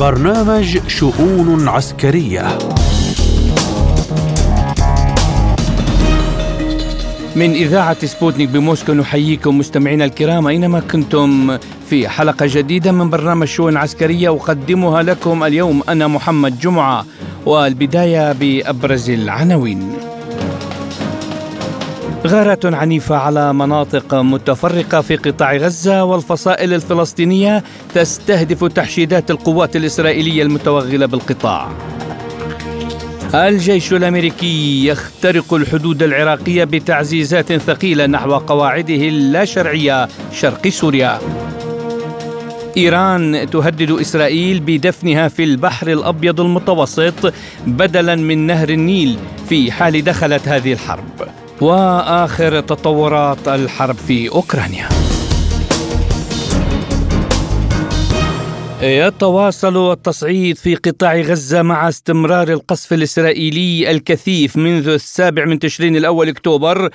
برنامج شؤون عسكرية. من إذاعة سبوتنيك بموسكو نحييكم مستمعينا الكرام أينما كنتم في حلقة جديدة من برنامج شؤون عسكرية أقدمها لكم اليوم أنا محمد جمعة والبداية بأبرز العناوين. غارات عنيفة على مناطق متفرقة في قطاع غزة والفصائل الفلسطينية تستهدف تحشيدات القوات الإسرائيلية المتوغلة بالقطاع. الجيش الأمريكي يخترق الحدود العراقية بتعزيزات ثقيلة نحو قواعده اللا شرعيه شرق سوريا. إيران تهدد إسرائيل بدفنها في البحر الأبيض المتوسط بدلا من نهر النيل في حال دخلت هذه الحرب. وآخر تطورات الحرب في أوكرانيا. يتواصل التصعيد في قطاع غزة مع استمرار القصف الإسرائيلي الكثيف منذ السابع من تشرين الأول أكتوبر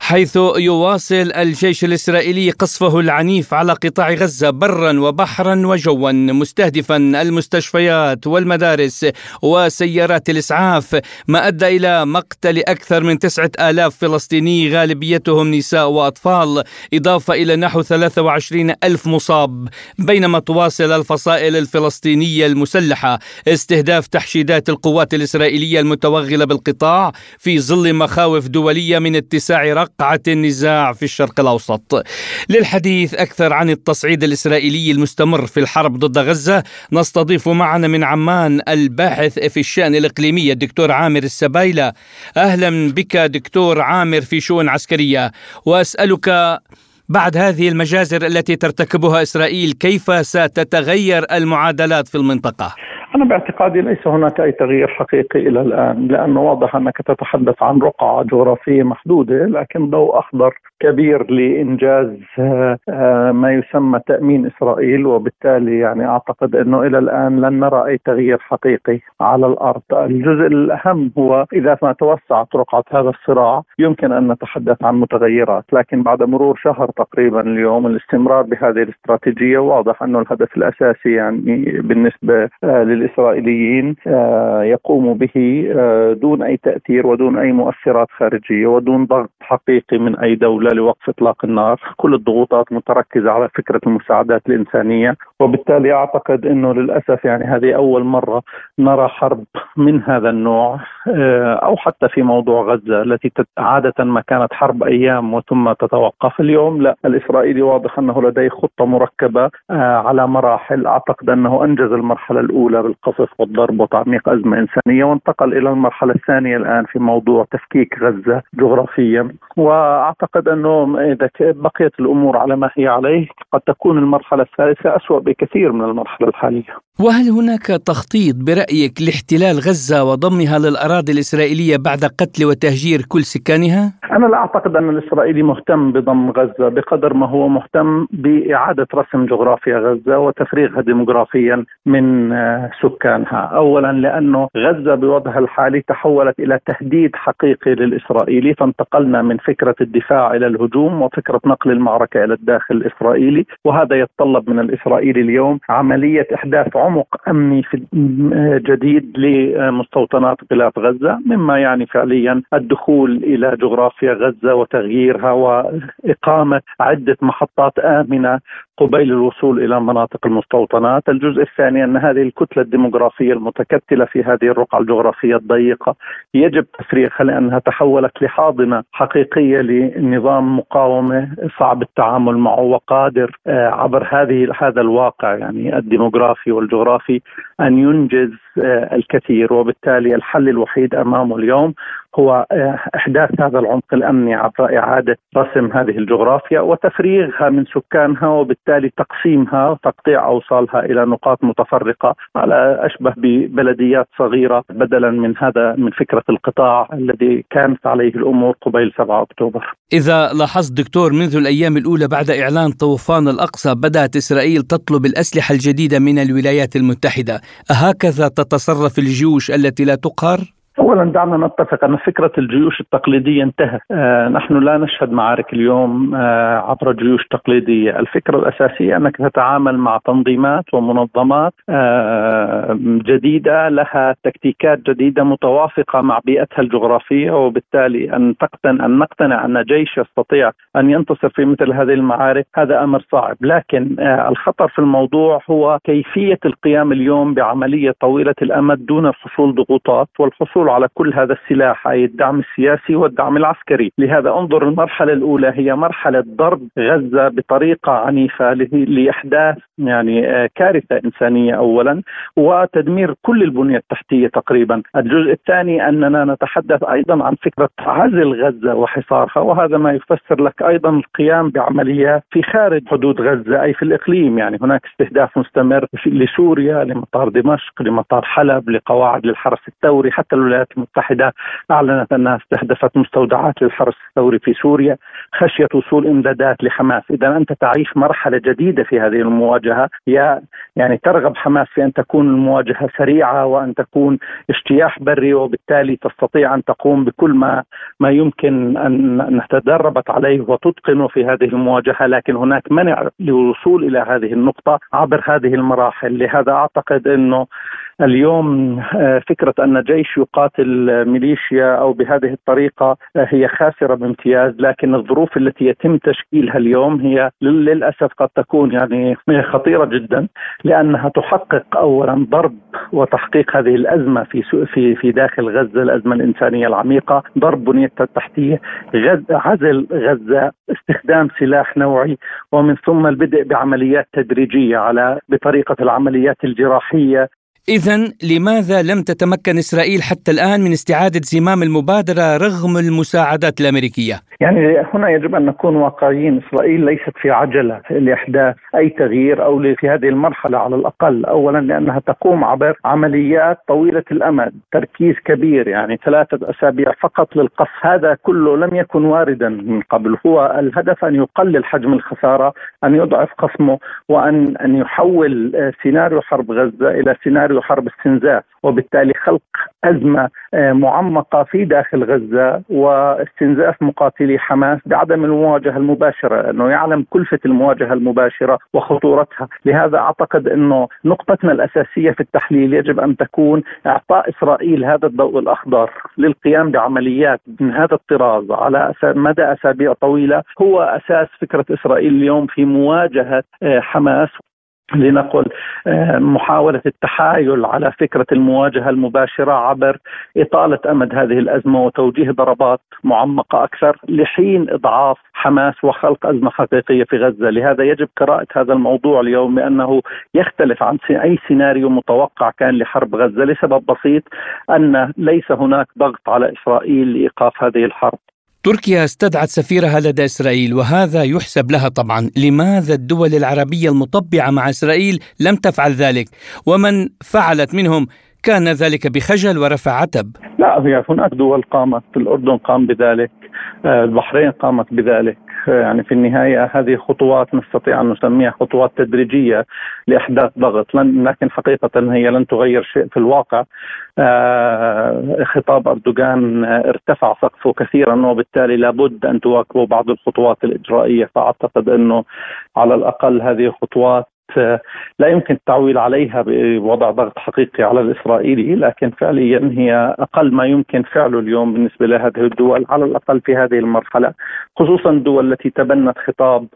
حيث يواصل الجيش الإسرائيلي قصفه العنيف على قطاع غزة برا وبحرا وجوا مستهدفا المستشفيات والمدارس وسيارات الإسعاف ما أدى إلى مقتل أكثر من تسعة آلاف فلسطيني غالبيتهم نساء وأطفال إضافة إلى نحو 23 ألف مصاب. بينما تواصل الف الفصائل الفلسطينية المسلحة استهداف تحشيدات القوات الإسرائيلية المتوغلة بالقطاع في ظل مخاوف دولية من اتساع رقعة النزاع في الشرق الأوسط. للحديث أكثر عن التصعيد الإسرائيلي المستمر في الحرب ضد غزة نستضيف معنا من عمان الباحث في الشأن الإقليمي الدكتور عامر السبايلة. أهلا بك دكتور عامر في شؤون عسكرية. وأسألك بعد هذه المجازر التي ترتكبها إسرائيل كيف ستتغير المعادلات في المنطقة؟ أنا باعتقادي ليس هناك أي تغيير حقيقي إلى الآن لأنه واضح أنك تتحدث عن رقعة جغرافية محدودة لكن ضوء أخضر كبير لإنجاز آه، ما يسمى تأمين إسرائيل وبالتالي يعني أعتقد أنه إلى الآن لن نرى أي تغيير حقيقي على الأرض. الجزء الأهم هو إذا ما توسعت رقعة هذا الصراع يمكن أن نتحدث عن متغيرات لكن بعد مرور شهر تقريبا اليوم الاستمرار بهذه الاستراتيجية واضح أنه الهدف الأساسي يعني بالنسبة آه، للإسرائيليين آه، يقوم به دون أي تأثير ودون أي مؤثرات خارجية ودون ضغط حقيقي من أي دولة لوقف إطلاق النار، كل الضغوطات متركزة على فكرة المساعدات الإنسانية، وبالتالي أعتقد إنه للأسف يعني هذه أول مرة نرى حرب من هذا النوع آه، أو حتى في موضوع غزة التي عادة ما كانت حرب أيام وثم تتوقف، اليوم لا الإسرائيلي واضح أنه لديه خطة مركبة آه، على مراحل، أعتقد أنه أنجز المرحلة الأولى بالقصف والضرب وتعميق أزمة إنسانية وانتقل إلى المرحلة الثانية الآن في موضوع تفكيك غزة جغرافيا، وأعتقد أنه انه اذا بقيت الأمور على ما هي عليه قد تكون المرحلة الثالثة اسوء بكثير من المرحلة الحالية. وهل هناك تخطيط برأيك لاحتلال غزة وضمها للأراضي الإسرائيلية بعد قتل وتهجير كل سكانها؟ أنا لا أعتقد أن الإسرائيلي مهتم بضم غزة بقدر ما هو مهتم بإعادة رسم جغرافيا غزة وتفريغها ديموغرافيا من آه، سكانها، اولا لأنه غزة بوضعها الحالي تحولت إلى تهديد حقيقي للإسرائيلي فانتقلنا من فكرة الدفاع إلى الهجوم وفكرة نقل المعركة إلى الداخل الإسرائيلي وهذا يتطلب من الإسرائيلي اليوم عملية إحداث عمق أمني في جديد لمستوطنات غلاف غزة مما يعني فعليا الدخول إلى جغرافيا غزة وتغييرها وإقامة عدة محطات آمنة قبيل الوصول إلى مناطق المستوطنات، الجزء الثاني أن هذه الكتلة الديموغرافيه المتكتلة في هذه الرقعة الجغرافية الضيقة يجب تفريغها لأنها تحولت لحاضنة حقيقية لنظام مقاومة صعب التعامل معه وقادر آه، عبر هذه هذا الواقع يعني الديموغرافي والجغرافي أن ينجز آه، الكثير. وبالتالي الحل الوحيد أمامه اليوم هو آه، أحداث هذا العمق الأمني عبر إعادة رسم هذه الجغرافيا وتفريغها من سكانها وبالتالي تقسيمها وتقطيع أوصالها إلى نقاط متفرقة على أشبه ببلديات صغيرة بدلا من هذا من فكرة القطاع الذي كانت عليه الأمور قبيل 7 أكتوبر. إذا لاحظت دكتور منذ الأيام الأولى بعد إعلان طوفان الأقصى بدأت إسرائيل تطلب الأسلحة الجديدة من الولايات المتحدة، أهكذا تتصرف الجيوش التي لا تقهر؟ اولا دعنا نتفق أن فكرة الجيوش التقليدية انتهت، آه نحن لا نشهد معارك اليوم آه عبر جيوش تقليدية، الفكرة الأساسية أنك تتعامل مع تنظيمات ومنظمات آه جديدة لها تكتيكات جديدة متوافقة مع بيئتها الجغرافية وبالتالي أن تقتن أن نقتنع أن جيش يستطيع أن ينتصر في مثل هذه المعارك هذا أمر صعب، لكن آه الخطر في الموضوع هو كيفية القيام اليوم بعملية طويلة الأمد دون حصول ضغوطات والحصول على كل هذا السلاح أي الدعم السياسي والدعم العسكري، لهذا انظر المرحلة الأولى هي مرحلة ضرب غزة بطريقة عنيفة لإحداث يعني آه، كارثة إنسانية اولا وتدمير كل البنية التحتية تقريبا، الجزء الثاني أننا نتحدث أيضا عن فكرة عزل غزة وحصارها وهذا ما يفسر لك أيضا القيام بعمليات في خارج حدود غزة أي في الإقليم. يعني هناك استهداف مستمر لسوريا لمطار دمشق لمطار حلب لقواعد للحرس الثوري حتى الولايات المتحدة أعلنت انها استهدفت مستودعات للحرس الثوري في سوريا خشية وصول إمدادات لحماس. إذا أنت تعيش مرحلة جديدة في هذه المواجهة يا يعني ترغب حماس في أن تكون المواجهة سريعة وأن تكون اجتياح بري وبالتالي تستطيع أن تقوم بكل ما ما يمكن أن تدربت عليه وتتقنه في هذه المواجهة. لكن هناك منع للوصول إلى هذه النقطة عبر هذه المراحل. لهذا أعتقد إنه اليوم آه، فكرة أن جيش يقاتل ميليشيا أو بهذه الطريقة آه، هي خاسرة بامتياز لكن الظروف التي يتم تشكيلها اليوم هي للأسف قد تكون يعني خطيرة جدا لأنها تحقق أولا ضرب وتحقيق هذه الأزمة في في في داخل غزة الأزمة الإنسانية العميقة ضرب بنيتها التحتية عزل غزة استخدام سلاح نوعي ومن ثم البدء بعمليات تدريجية على بطريقة العمليات الجراحية. إذا لماذا لم تتمكن إسرائيل حتى الآن من استعادة زمام المبادرة رغم المساعدات الأمريكية؟ يعني هنا يجب أن نكون واقعيين. إسرائيل ليست في عجلة لإحداث أي تغيير أو في هذه المرحلة على الأقل. أولا لأنها تقوم عبر عمليات طويلة الأمد تركيز كبير يعني ثلاثة أسابيع فقط للقصف. هذا كله لم يكن واردا من قبل. هو الهدف أن يقلل حجم الخسارة أن يضعف قسمه وأن أن يحول سيناريو حرب غزة إلى سيناريو سيناريو حرب استنزاف وبالتالي خلق أزمة آه، معمقة في داخل غزة واستنزاف مقاتلي حماس بعدم المواجهة المباشرة أنه يعلم كلفة المواجهة المباشرة وخطورتها. لهذا أعتقد أنه نقطتنا الأساسية في التحليل يجب أن تكون إعطاء إسرائيل هذا الضوء الأخضر للقيام بعمليات من هذا الطراز على مدى أسابيع طويلة. هو أساس فكرة إسرائيل اليوم في مواجهة آه، حماس. لنقل آه، محاولة التحايل على فكرة المواجهة المباشرة عبر إطالة أمد هذه الأزمة وتوجيه ضربات معمقة أكثر لحين إضعاف حماس وخلق أزمة حقيقية في غزة. لهذا يجب قراءة هذا الموضوع اليوم بأنه يختلف عن أي سيناريو متوقع كان لحرب غزة. لسبب بسيط أن ليس هناك ضغط على إسرائيل لإيقاف هذه الحرب. تركيا استدعت سفيرها لدى إسرائيل وهذا يحسب لها طبعا، لماذا الدول العربية المطبعة مع إسرائيل لم تفعل ذلك؟ ومن فعلت منهم كان ذلك بخجل ورفع عتب. لا هناك دول قامت، الأردن قام بذلك، البحرين قامت بذلك، يعني في النهاية هذه خطوات نستطيع أن نسميها خطوات تدريجية لإحداث ضغط لكن حقيقة هي لن تغير شيء في الواقع. آه، خطاب أردوغان ارتفع سقفه كثيرا وبالتالي لابد أن تواكبوا بعض الخطوات الإجرائية فأعتقد أنه على الأقل هذه خطوات لا يمكن التعويل عليها بوضع ضغط حقيقي على الإسرائيلي لكن فعليا هي أقل ما يمكن فعله اليوم بالنسبة لهذه الدول على الأقل في هذه المرحلة خصوصا الدول التي تبنت خطاب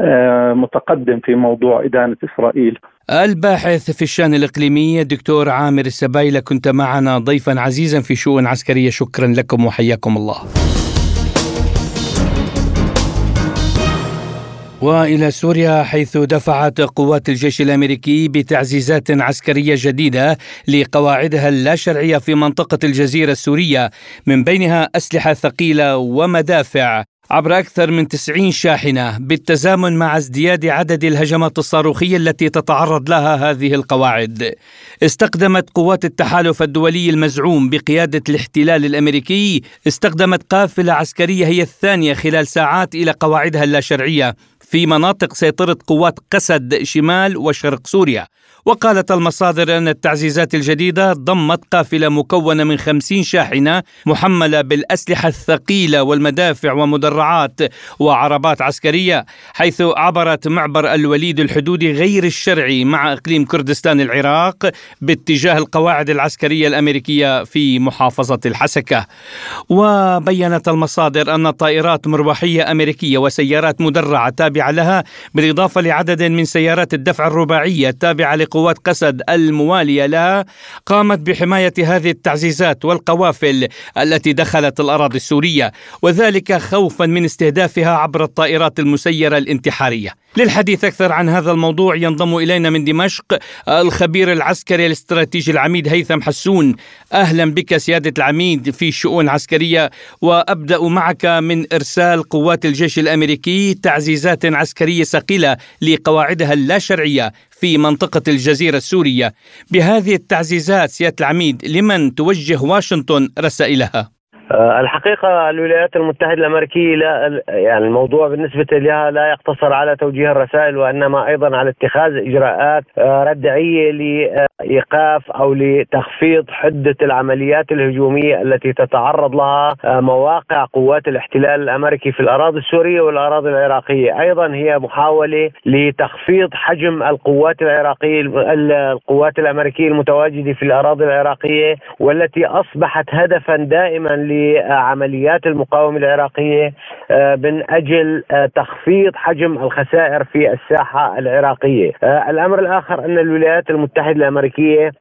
آه، متقدم في موضوع إدانة إسرائيل. الباحث في الشأن الإقليمي الدكتور عامر السبايلة كنت معنا ضيفا عزيزا في شؤون عسكرية شكرا لكم وحياكم الله. وإلى سوريا حيث دفعت قوات الجيش الأمريكي بتعزيزات عسكرية جديدة لقواعدها اللاشرعية في منطقة الجزيرة السورية. من بينها أسلحة ثقيلة ومدافع. عبر أكثر من 90 شاحنة. بالتزامن مع ازدياد عدد الهجمات الصاروخية التي تتعرض لها هذه القواعد. استخدمت قوات التحالف الدولي المزعوم بقيادة الاحتلال الأمريكي. استخدمت قافلة عسكرية هي الثانية خلال ساعات إلى قواعدها اللاشرعية. في مناطق سيطرة قوات قسد شمال وشرق سوريا وقالت المصادر أن التعزيزات الجديدة ضمت قافلة مكونة من خمسين شاحنة محملة بالأسلحة الثقيلة والمدافع ومدرعات وعربات عسكرية حيث عبرت معبر الوليد الحدودي غير الشرعي مع إقليم كردستان العراق باتجاه القواعد العسكرية الأمريكية في محافظة الحسكة. وبينت المصادر أن طائرات مروحية أمريكية وسيارات مدرعة تابعة لها بالإضافة لعدد من سيارات الدفع الرباعية التابعة قوات قسد الموالية لها قامت بحماية هذه التعزيزات والقوافل التي دخلت الأراضي السورية وذلك خوفا من استهدافها عبر الطائرات المسيرة الانتحارية. للحديث أكثر عن هذا الموضوع ينضم إلينا من دمشق الخبير العسكري الاستراتيجي العميد هيثم حسون أهلا بك سيادة العميد في شؤون عسكرية وأبدأ معك من إرسال قوات الجيش الأمريكي تعزيزات عسكرية ثقيلة لقواعدها اللا شرعية في منطقة الجزيرة السورية بهذه التعزيزات سيادة العميد لمن توجه واشنطن رسائلها؟ آه، الحقيقة الولايات المتحدة الأمريكية لا يعني الموضوع بالنسبة لها لا يقتصر على توجيه الرسائل وإنما أيضا على اتخاذ إجراءات آه، ردعية لإيقاف أو لتخفيض حدة العمليات الهجومية التي تتعرض لها آه، مواقع قوات الاحتلال الأمريكي في الأراضي السورية والأراضي العراقية أيضا هي محاولة لتخفيض حجم القوات العراقية القوات الأمريكية المتواجدة في الأراضي العراقية والتي أصبحت هدفا دائما لعمليات المقاومة العراقية آه، من أجل آه، تخفيض حجم الخسائر في الساحة العراقية. الأمر الآخر أن الولايات المتحدة الأمريكية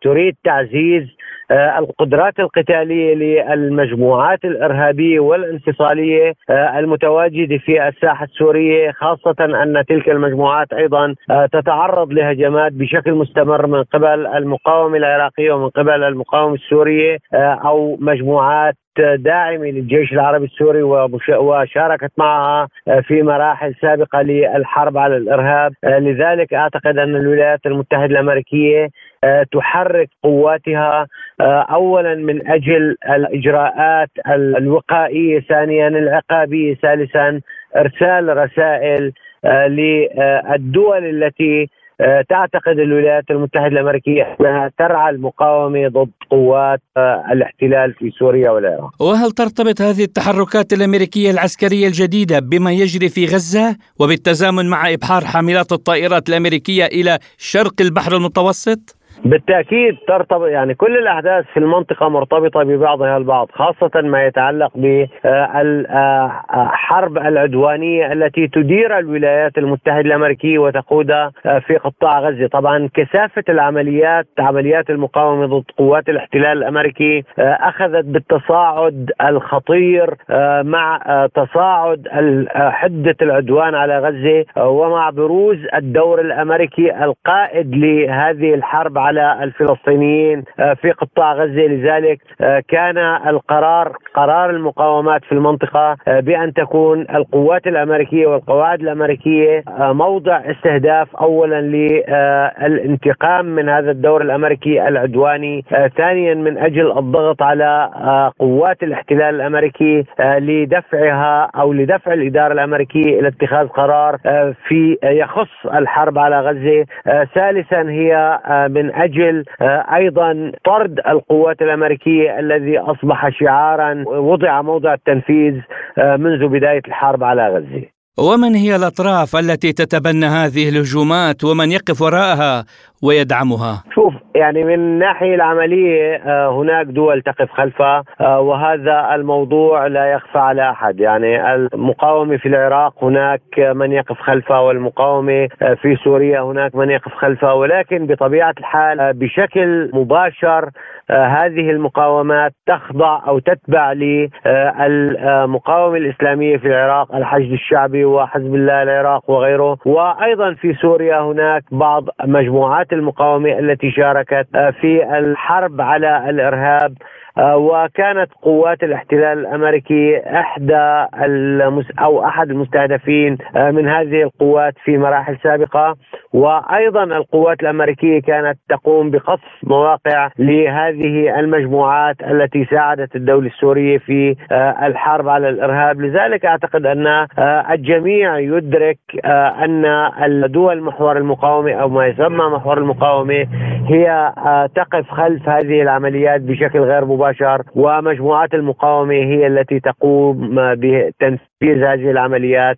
تريد تعزيز القدرات القتالية للمجموعات الإرهابية والانفصالية المتواجدة في الساحة السورية خاصة أن تلك المجموعات أيضا تتعرض لهجمات بشكل مستمر من قبل المقاومة العراقية ومن قبل المقاومة السورية أو مجموعات داعمة للجيش العربي السوري وشاركت معها في مراحل سابقة للحرب على الإرهاب، لذلك أعتقد أن الولايات المتحدة الأمريكية تحرك قواتها اولا من أجل الإجراءات الوقائية، ثانيا العقابية، ثالثا إرسال رسائل للدول التي آه، تعتقد الولايات المتحدة الأمريكية أنها ترعى المقاومة ضد قوات آه، الاحتلال في سوريا والعراق. وهل ترتبط هذه التحركات الأمريكية العسكرية الجديدة بما يجري في غزة وبالتزامن مع إبحار حاملات الطائرات الأمريكية إلى شرق البحر المتوسط؟ بالتأكيد ترتبط يعني كل الأحداث في المنطقة مرتبطة ببعضها البعض خاصة ما يتعلق بالحرب العدوانية التي تدير الولايات المتحدة الأمريكية وتقودها في قطاع غزة. طبعا كثافة العمليات عمليات المقاومة ضد قوات الاحتلال الأمريكي أخذت بالتصاعد الخطير مع تصاعد حدة العدوان على غزة ومع بروز الدور الأمريكي القائد لهذه الحرب على الفلسطينيين آه، في قطاع غزة لذلك آه، كان القرار قرار المقاومات في المنطقة آه، بأن تكون القوات الأمريكية والقواعد الأمريكية موضع استهداف اولا للانتقام من هذا الدور الأمريكي العدواني ثانيا من أجل الضغط على قوات الاحتلال الأمريكي لدفعها أو لدفع الإدارة الأمريكية إلى اتخاذ قرار في يخص الحرب على غزة ثالثا هي من أجل آه، أيضا طرد القوات الأمريكية الذي أصبح شعارا وضع موضع التنفيذ آه، منذ بداية الحرب على غزة. ومن هي الأطراف التي تتبنى هذه الهجومات ومن يقف وراءها ويدعمها؟ شوف يعني من الناحيه العملية آه، هناك دول تقف خلفها وهذا الموضوع لا يخفى على أحد. يعني المقاومة في العراق هناك من يقف خلفها والمقاومة في سوريا هناك من يقف خلفها. ولكن بطبيعة الحال بشكل مباشر آه، هذه المقاومات تخضع أو تتبع للمقاومه الإسلامية في العراق الحشد الشعبي وحزب الله العراق وغيره. وأيضا في سوريا هناك بعض مجموعات المقاومة التي شاركت آه، في الحرب على الإرهاب وكانت قوات الاحتلال الأمريكي إحدى المس أو أحد المستهدفين من هذه القوات في مراحل سابقة. وأيضا القوات الأمريكية كانت تقوم بقصف مواقع لهذه المجموعات التي ساعدت الدولة السورية في الحرب على الإرهاب، لذلك أعتقد أن الجميع يدرك أن الدول محور المقاومة أو ما يسمى محور المقاومة هي تقف خلف هذه العمليات بشكل غير مباشر. ومجموعات المقاومة هي التي تقوم بتنفيذ هذه العمليات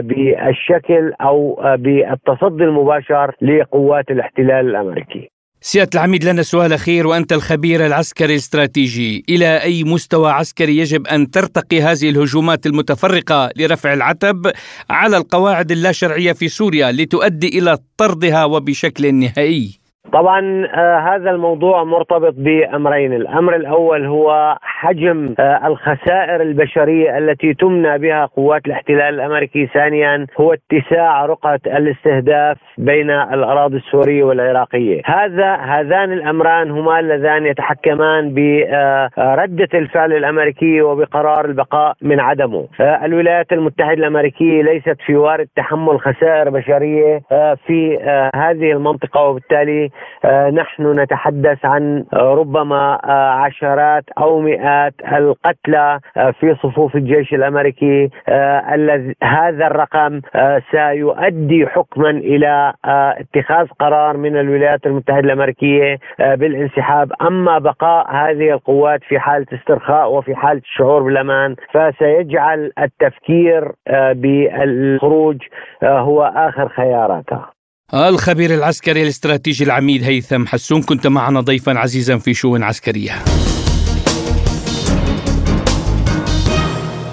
بالشكل أو بالتصدي المباشر لقوات الاحتلال الأمريكي. سيادة العميد لنا سؤال أخير وأنت الخبير العسكري الاستراتيجي إلى أي مستوى عسكري يجب أن ترتقي هذه الهجومات المتفرقة لرفع العتب على القواعد اللاشرعية في سوريا لتؤدي إلى طردها وبشكل نهائي طبعا آه هذا الموضوع مرتبط بأمرين، الأمر الأول هو حجم آه الخسائر البشرية التي تمنى بها قوات الاحتلال الأمريكي، ثانيا هو اتساع رقعة الاستهداف بين الأراضي السورية والعراقية، هذا هذان الأمران هما اللذان يتحكمان برده آه الفعل الامريكيه وبقرار البقاء من عدمه. الولايات المتحدة الأمريكية ليست في وارد تحمل خسائر بشرية في هذه المنطقة وبالتالي نحن نتحدث عن ربما عشرات أو مئات القتلى في صفوف الجيش الأمريكي هذا الرقم سيؤدي حكما إلى اتخاذ قرار من الولايات المتحدة الأمريكية بالانسحاب. أما بقاء هذه القوات في حالة استرخاء وفي حالة الشعور بالأمان فسيجعل التفكير بالخروج هو آخر خياراتها الخبير العسكري الاستراتيجي العميد هيثم حسون كنت معنا ضيفا عزيزا في شؤون عسكرية.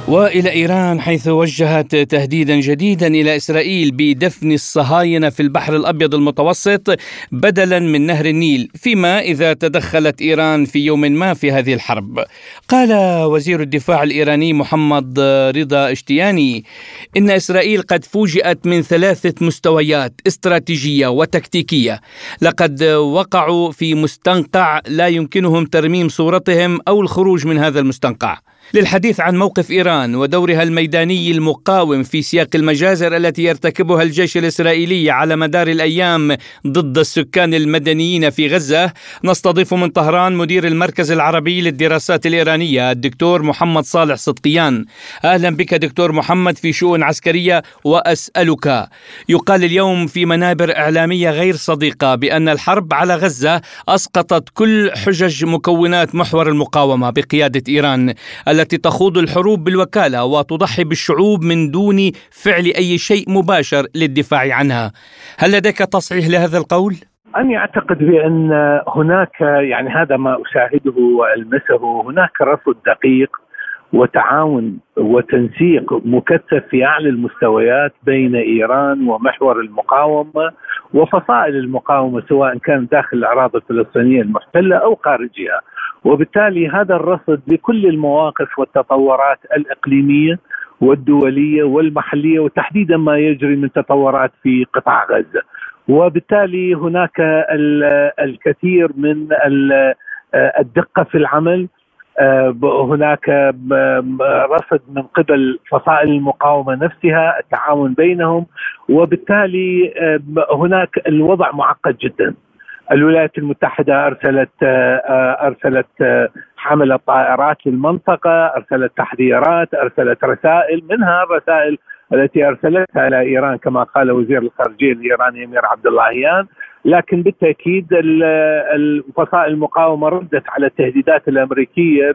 وإلى إيران حيث وجهت تهديدا جديدا إلى إسرائيل بدفن الصهاينة في البحر الأبيض المتوسط بدلا من نهر النيل فيما إذا تدخلت إيران في يوم ما في هذه الحرب. قال وزير الدفاع الإيراني محمد رضا إشتياني إن إسرائيل قد فوجئت من ثلاثة مستويات استراتيجية وتكتيكية لقد وقعوا في مستنقع لا يمكنهم ترميم صورتهم أو الخروج من هذا المستنقع. للحديث عن موقف إيران ودورها الميداني المقاوم في سياق المجازر التي يرتكبها الجيش الإسرائيلي على مدار الأيام ضد السكان المدنيين في غزة. نستضيف من طهران مدير المركز العربي للدراسات الإيرانية الدكتور محمد صالح صدقيان. أهلا بك دكتور محمد في شؤون عسكرية وأسألك. يقال اليوم في منابر إعلامية غير صديقة بأن الحرب على غزة أسقطت كل حجج مكونات محور المقاومة بقيادة إيران. التي تخوض الحروب بالوكالة وتضحي بالشعوب من دون فعل أي شيء مباشر للدفاع عنها. هل لديك تصحيح لهذا القول؟ أنا أعتقد بأن هناك يعني هذا ما أشاهده وألمسه هناك رصد دقيق وتعاون وتنسيق مكثف في أعلى المستويات بين إيران ومحور المقاومة وفصائل المقاومة سواء كان داخل الأراضي الفلسطينية المحتلة أو خارجها. وبالتالي هذا الرصد لكل المواقف والتطورات الإقليمية والدولية والمحلية وتحديدا ما يجري من تطورات في قطاع غزة. وبالتالي هناك الكثير من الدقة في العمل. هناك رصد من قبل فصائل المقاومة نفسها التعاون بينهم وبالتالي هناك الوضع معقد جدا. الولايات المتحدة أرسلت أرسلت حملة طائرات للمنطقة أرسلت تحذيرات أرسلت رسائل منها الرسائل التي أرسلتها إلى إيران كما قال وزير الخارجية الإيراني أمير عبد اللهيان لكن بالتأكيد الفصائل المقاومة ردت على التهديدات الأمريكية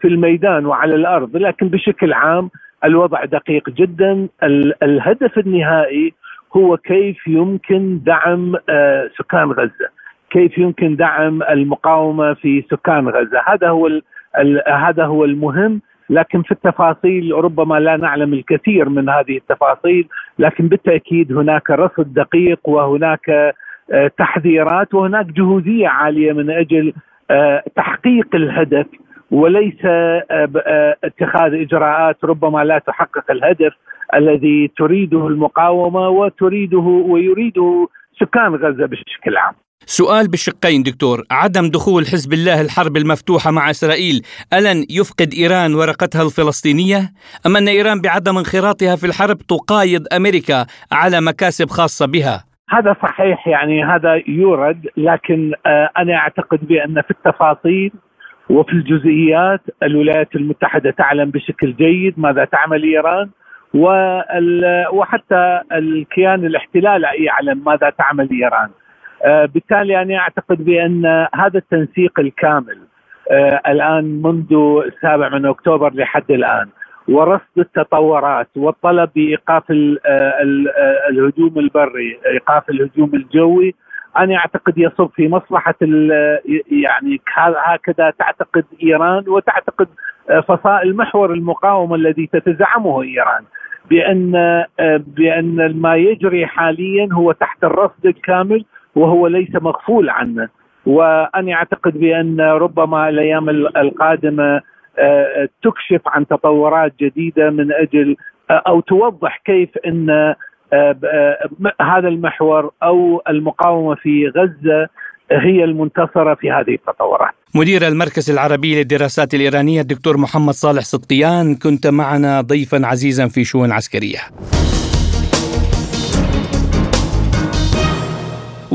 في الميدان وعلى الأرض. لكن بشكل عام الوضع دقيق جدا. الهدف النهائي هو كيف يمكن دعم سكان غزة. كيف يمكن دعم المقاومة في سكان غزة. هذا هو هذا هو المهم. لكن في التفاصيل ربما لا نعلم الكثير من هذه التفاصيل لكن بالتأكيد هناك رصد دقيق وهناك تحذيرات وهناك جهوزية عالية من أجل تحقيق الهدف وليس اتخاذ إجراءات ربما لا تحقق الهدف الذي تريده المقاومة وتريده ويريده سكان غزة بشكل عام. سؤال بشقين دكتور. عدم دخول حزب الله الحرب المفتوحة مع إسرائيل ألن يفقد إيران ورقتها الفلسطينية؟ أم أن إيران بعدم انخراطها في الحرب تقايض أمريكا على مكاسب خاصة بها؟ هذا صحيح يعني هذا يورد لكن آه، أنا أعتقد بأن في التفاصيل وفي الجزئيات الولايات المتحدة تعلم بشكل جيد ماذا تعمل إيران وحتى الكيان الاحتلال يعلم ماذا تعمل إيران. بالتالي أنا أعتقد بأن هذا التنسيق الكامل آه، الآن منذ السابع من أكتوبر لحد الآن ورصد التطورات والطلب بإيقاف آه، الهجوم البري، إيقاف الهجوم الجوي، أنا أعتقد يصب في مصلحة يعني هكذا تعتقد إيران وتعتقد فصائل محور المقاومة الذي تتزعمه إيران بأن بأن ما يجري حاليا هو تحت الرصد الكامل وهو ليس مغفول عنه وأنا أعتقد بأن ربما الأيام القادمة آه، تكشف عن تطورات جديدة من أجل آه، أو توضح كيف إن آه، هذا المحور أو المقاومة في غزة هي المنتصرة في هذه التطورات. مدير المركز العربي للدراسات الإيرانية الدكتور محمد صالح صدقيان كنت معنا ضيفا عزيزا في شؤون عسكرية.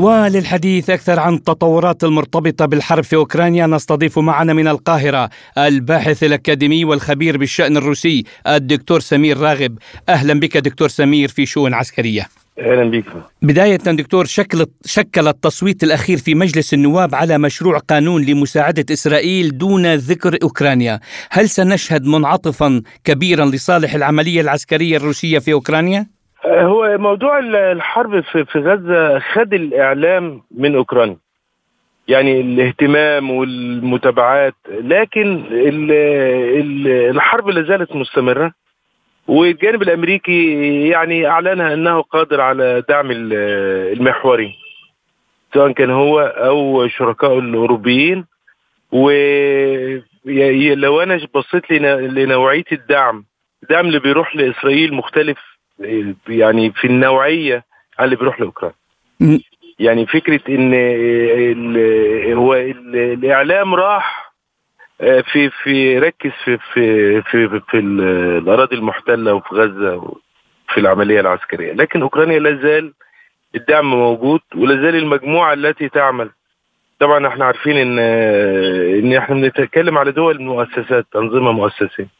وللحديث أكثر عن التطورات المرتبطة بالحرب في أوكرانيا نستضيف معنا من القاهرة الباحث الأكاديمي والخبير بالشأن الروسي الدكتور سمير راغب. أهلا بك دكتور سمير في شؤون عسكرية. أهلا بك. بداية دكتور شكل شكل التصويت الأخير في مجلس النواب على مشروع قانون لمساعدة إسرائيل دون ذكر أوكرانيا. هل سنشهد منعطفا كبيرا لصالح العملية العسكرية الروسية في أوكرانيا؟ هو موضوع الحرب في غزة خد الإعلام من أوكرانيا. يعني الاهتمام والمتابعات. لكن الحرب لا زالت مستمرة. والجانب الأمريكي يعني أعلنها أنه قادر على دعم المحوري. سواء كان هو أو شركائه الأوروبيين. ولو أنا بصيت لنوعية الدعم. الدعم اللي بيروح لإسرائيل مختلف يعني في النوعية اللي بيروح لأوكرانيا. يعني فكرة إن هو الإعلام راح آه، في في ركز في في في في, في الأراضي المحتلة وفي غزة وفي العملية العسكرية. لكن أوكرانيا لا زال الدعم موجود ولا زال المجموعة التي تعمل. طبعا إحنا عارفين إن إن إحنا بنتكلم على دول مؤسسات أنظمة مؤسسيه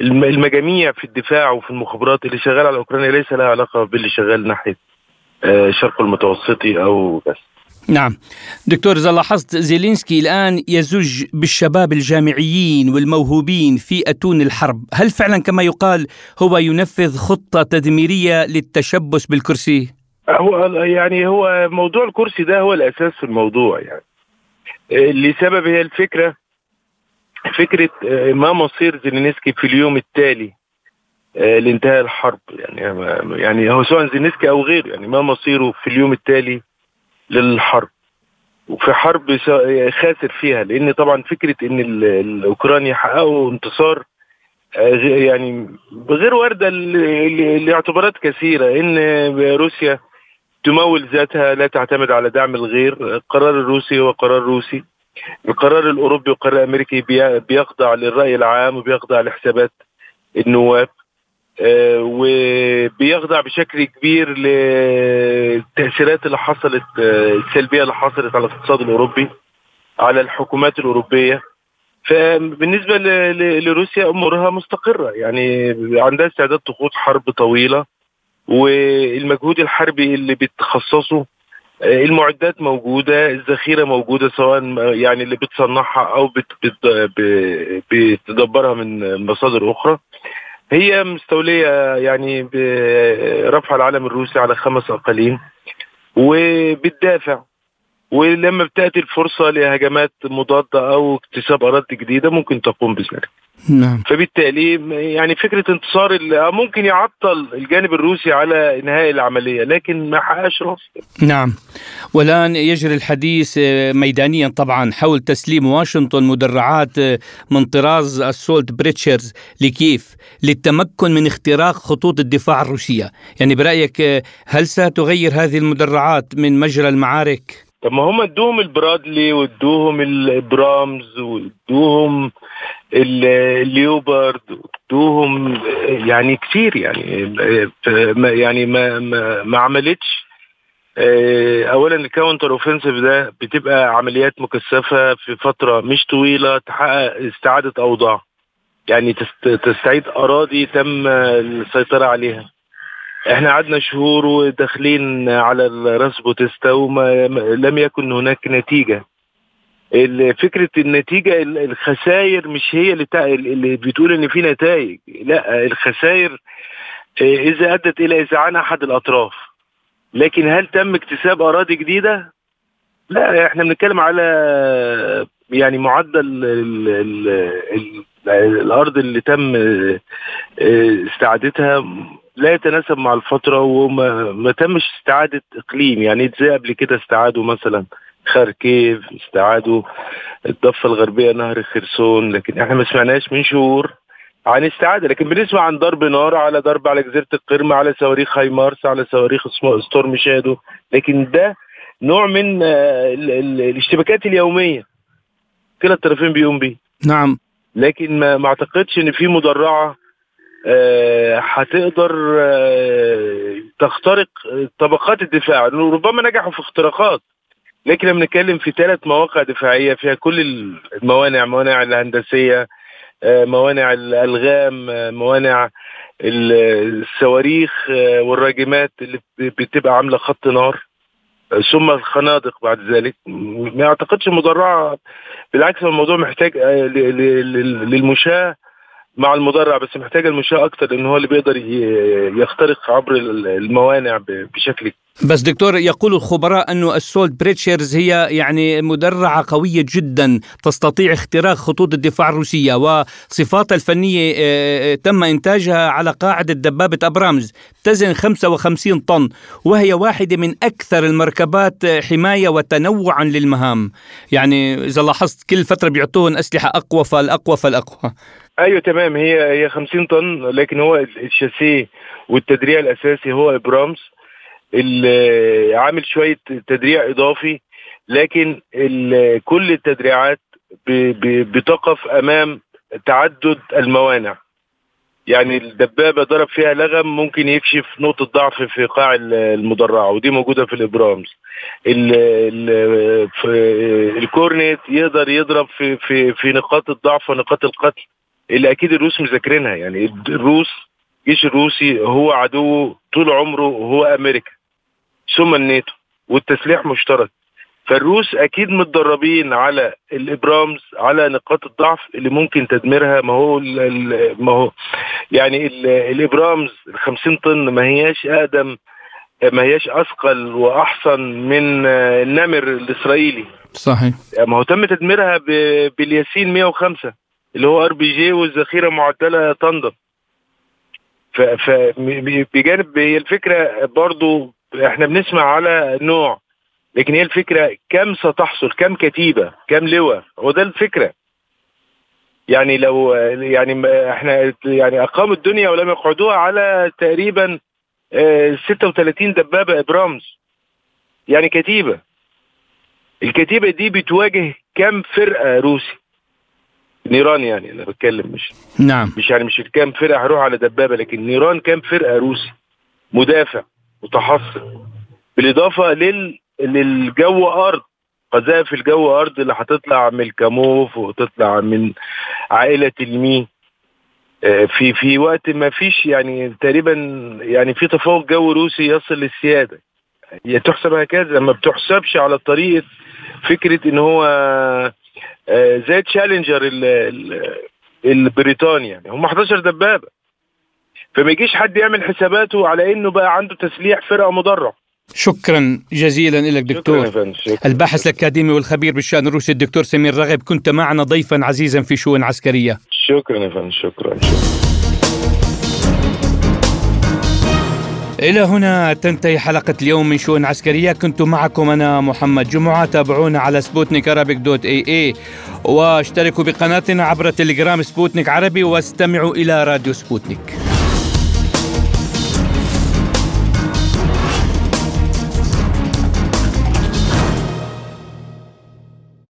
المجاميع في الدفاع وفي المخابرات اللي شغال على أوكرانيا ليس لها علاقة باللي شغال ناحية الشرق آه، المتوسطي أو بس. نعم. دكتور إذا لاحظت زيلينسكي الآن يزج بالشباب الجامعيين والموهوبين في أتون الحرب. هل فعلا كما يقال هو ينفذ خطة تدميرية للتشبث بالكرسي؟ هو يعني هو موضوع الكرسي ده هو الأساس في الموضوع يعني. آه، لسبب هي الفكرة فكرة آه، ما مصير زيلينسكي في اليوم التالي آه، لانتهاء الحرب. يعني يعني هو سواء زيلينسكي أو غيره يعني ما مصيره في اليوم التالي للحرب. وفي حرب خاسر فيها لأن طبعا فكرة إن الأوكران يحققوا انتصار آه، يعني غير وارده لاعتبارات كثيرة إن روسيا تمول ذاتها لا تعتمد على دعم الغير. القرار الروسي هو قرار روسي. القرار الأوروبي والقرار الامريكي بيخضع للرأي العام وبيخضع لحسابات النواب آه، وبيخضع بشكل كبير للتأثيرات اللي حصلت آه، السلبية اللي حصلت على الاقتصاد الأوروبي على الحكومات الأوروبية. فبالنسبة لروسيا أمورها مستقرة. يعني عندها استعداد تخوض حرب طويلة والمجهود الحربي اللي بتخصصه المعدات موجودة الذخيرة موجودة سواء يعني اللي بتصنعها أو بت بت بتدبرها من مصادر أخرى هي مستولية يعني برفع العلم الروسي على خمس أقاليم وبتدافع ولما بتأتي الفرصة لهجمات مضادة أو اكتساب أراضي جديدة ممكن تقوم بذلك. نعم. فبالتالي يعني فكرة انتصار ممكن يعطل الجانب الروسي على انهاء العملية لكن ما حققش نعم. والآن يجري الحديث ميدانيا طبعا حول تسليم واشنطن مدرعات من طراز السولت بريتشرز لكيف للتمكن من اختراق خطوط الدفاع الروسية، يعني برأيك هل ستغير هذه المدرعات من مجرى المعارك؟ طب ما هم ادوهم البرادلي وادوهم الأبرامز وادوهم الليوبرد وادوهم يعني كتير يعني يعني ما ما, ما عملتش. آه، اولا ال counter offensive ده بتبقى عمليات مكثفة في فترة مش طويلة تحقق استعادة أوضاع. يعني تستعيد أراضي تم السيطرة عليها. إحنا قعدنا شهور وداخلين على الراس بوتيستا وما لم يكن هناك نتيجة. فكرة النتيجة الخسائر مش هي اللي, اللي بتقول إن في نتائج. لا الخسائر آه، إذا أدت إلى اذعان أحد الأطراف. لكن هل تم اكتساب أراضي جديدة؟ لا إحنا بنتكلم على يعني معدل ال ال ال الأرض اللي تم آه، استعادتها لا يتناسب مع الفترة وما ما تمش استعادة إقليم. يعني زي قبل كده استعادوا مثلا خاركيف استعادوا الضفة الغربية نهر خرسون؟ لكن إحنا ما سمعناش من شهور عن استعادة. لكن بنسمع عن ضرب نار على ضرب على جزيرة القرم على صواريخ هايمارس على صواريخ ستورم شادو. لكن ده نوع من آه، الاشتباكات اليومية. كلا الطرفين بيقوم بيه. نعم. لكن ما, أعتقدش إن في مدرعة هتقدر آه، تخترق طبقات الدفاع. ربما نجحوا في اختراقات لكن بنتكلم في ثلاث مواقع دفاعية فيها كل الموانع موانع الهندسية آه، موانع الألغام موانع الصواريخ والراجمات اللي بتبقى عاملة خط نار ثم الخنادق بعد ذلك. ما أعتقدش المدرعة بالعكس الموضوع محتاج للمشاة مع المدرع بس محتاج المشاة أكتر لأن هو اللي بيقدر يخترق عبر الموانع بشكل بس دكتور يقول الخبراء أنه ال Assault Breachers هي يعني مدرعة قوية جدا تستطيع اختراق خطوط الدفاع الروسية وصفاتها الفنية آه، آه، تم إنتاجها على قاعدة دبابة أبرامز تزن 55 طن وهي واحدة من أكثر المركبات حماية وتنوعا للمهام. يعني إذا لاحظت كل فترة بيعطوهم أسلحة أقوى فالأقوى فالأقوى. أيوه تمام هي هي 50 طن لكن هو الشاسيه والتدريع الأساسي هو أبرامز. عامل شوية تدريع إضافي لكن كل التدريعات بتقف أمام تعدد الموانع. يعني الدبابة ضرب فيها لغم ممكن يكشف نقطة ضعف في قاع المدرعة ودي موجودة في الإبرامز. الكورنيت يقدر يضرب في في في نقاط الضعف ونقاط القتل اللي أكيد الروس مذاكرينها. يعني الروس الجيش الروسي هو عدو طول عمره هو أمريكا. ثم الناتو والتسليح مشترك. فالروس أكيد متدربين على الإبرامز على نقاط الضعف اللي ممكن تدميرها. ما هو ما هو يعني الأبرامز ال 50 طن ما هياش أقدم ما هياش أثقل وأحسن من النمر الإسرائيلي. صحيح. ما هو تم تدميرها بالياسين 105 اللي هو آر بي جي والذخيرة معدلة ف بجانب هي الفكرة برضو إحنا بنسمع على نوع لكن هي الفكرة كم ستحصل كم كتيبة كم لواء هو ده الفكرة. يعني لو يعني إحنا يعني أقاموا الدنيا ولم يقعدوها على تقريبا 36 آه، دبابة إبرامز. يعني كتيبة. الكتيبة دي بتواجه كم فرقة روسي؟ نيران يعني أنا بتكلم مش نعم. مش يعني مش كام فرقة هروح على دبابة لكن نيران كام فرقة روسي؟ مدافع. متحصن بالإضافة لل للجو أرض. قذائف الجو أرض اللي هتطلع من الكاموف وتطلع من عائلة المي آه، في في وقت ما فيش يعني تقريبا يعني في تفوق جو روسي يصل للسيادة. هي تحسب هكذا ما بتحسبش على طريقة فكرة إن هو آه، زي تشالنجر البريطاني يعني. هم 11 دبابة. فما يجيش حد يعمل حساباته على إنه بقى عنده تسليح فرقة مدرع شكرا جزيلا لك دكتور. شكرا شكرا. الباحث الأكاديمي والخبير بالشأن الروسي الدكتور سمير راغب كنت معنا ضيفا عزيزا في شؤون عسكرية. شكرا يا فندم شكرا, شكرا. إلى هنا تنتهي حلقة اليوم من شؤون عسكرية. كنت معكم أنا محمد جمعة تابعونا على سبوتنيك Arabic dot ae واشتركوا بقناتنا عبر تليجرام سبوتنيك عربي واستمعوا إلى راديو سبوتنيك.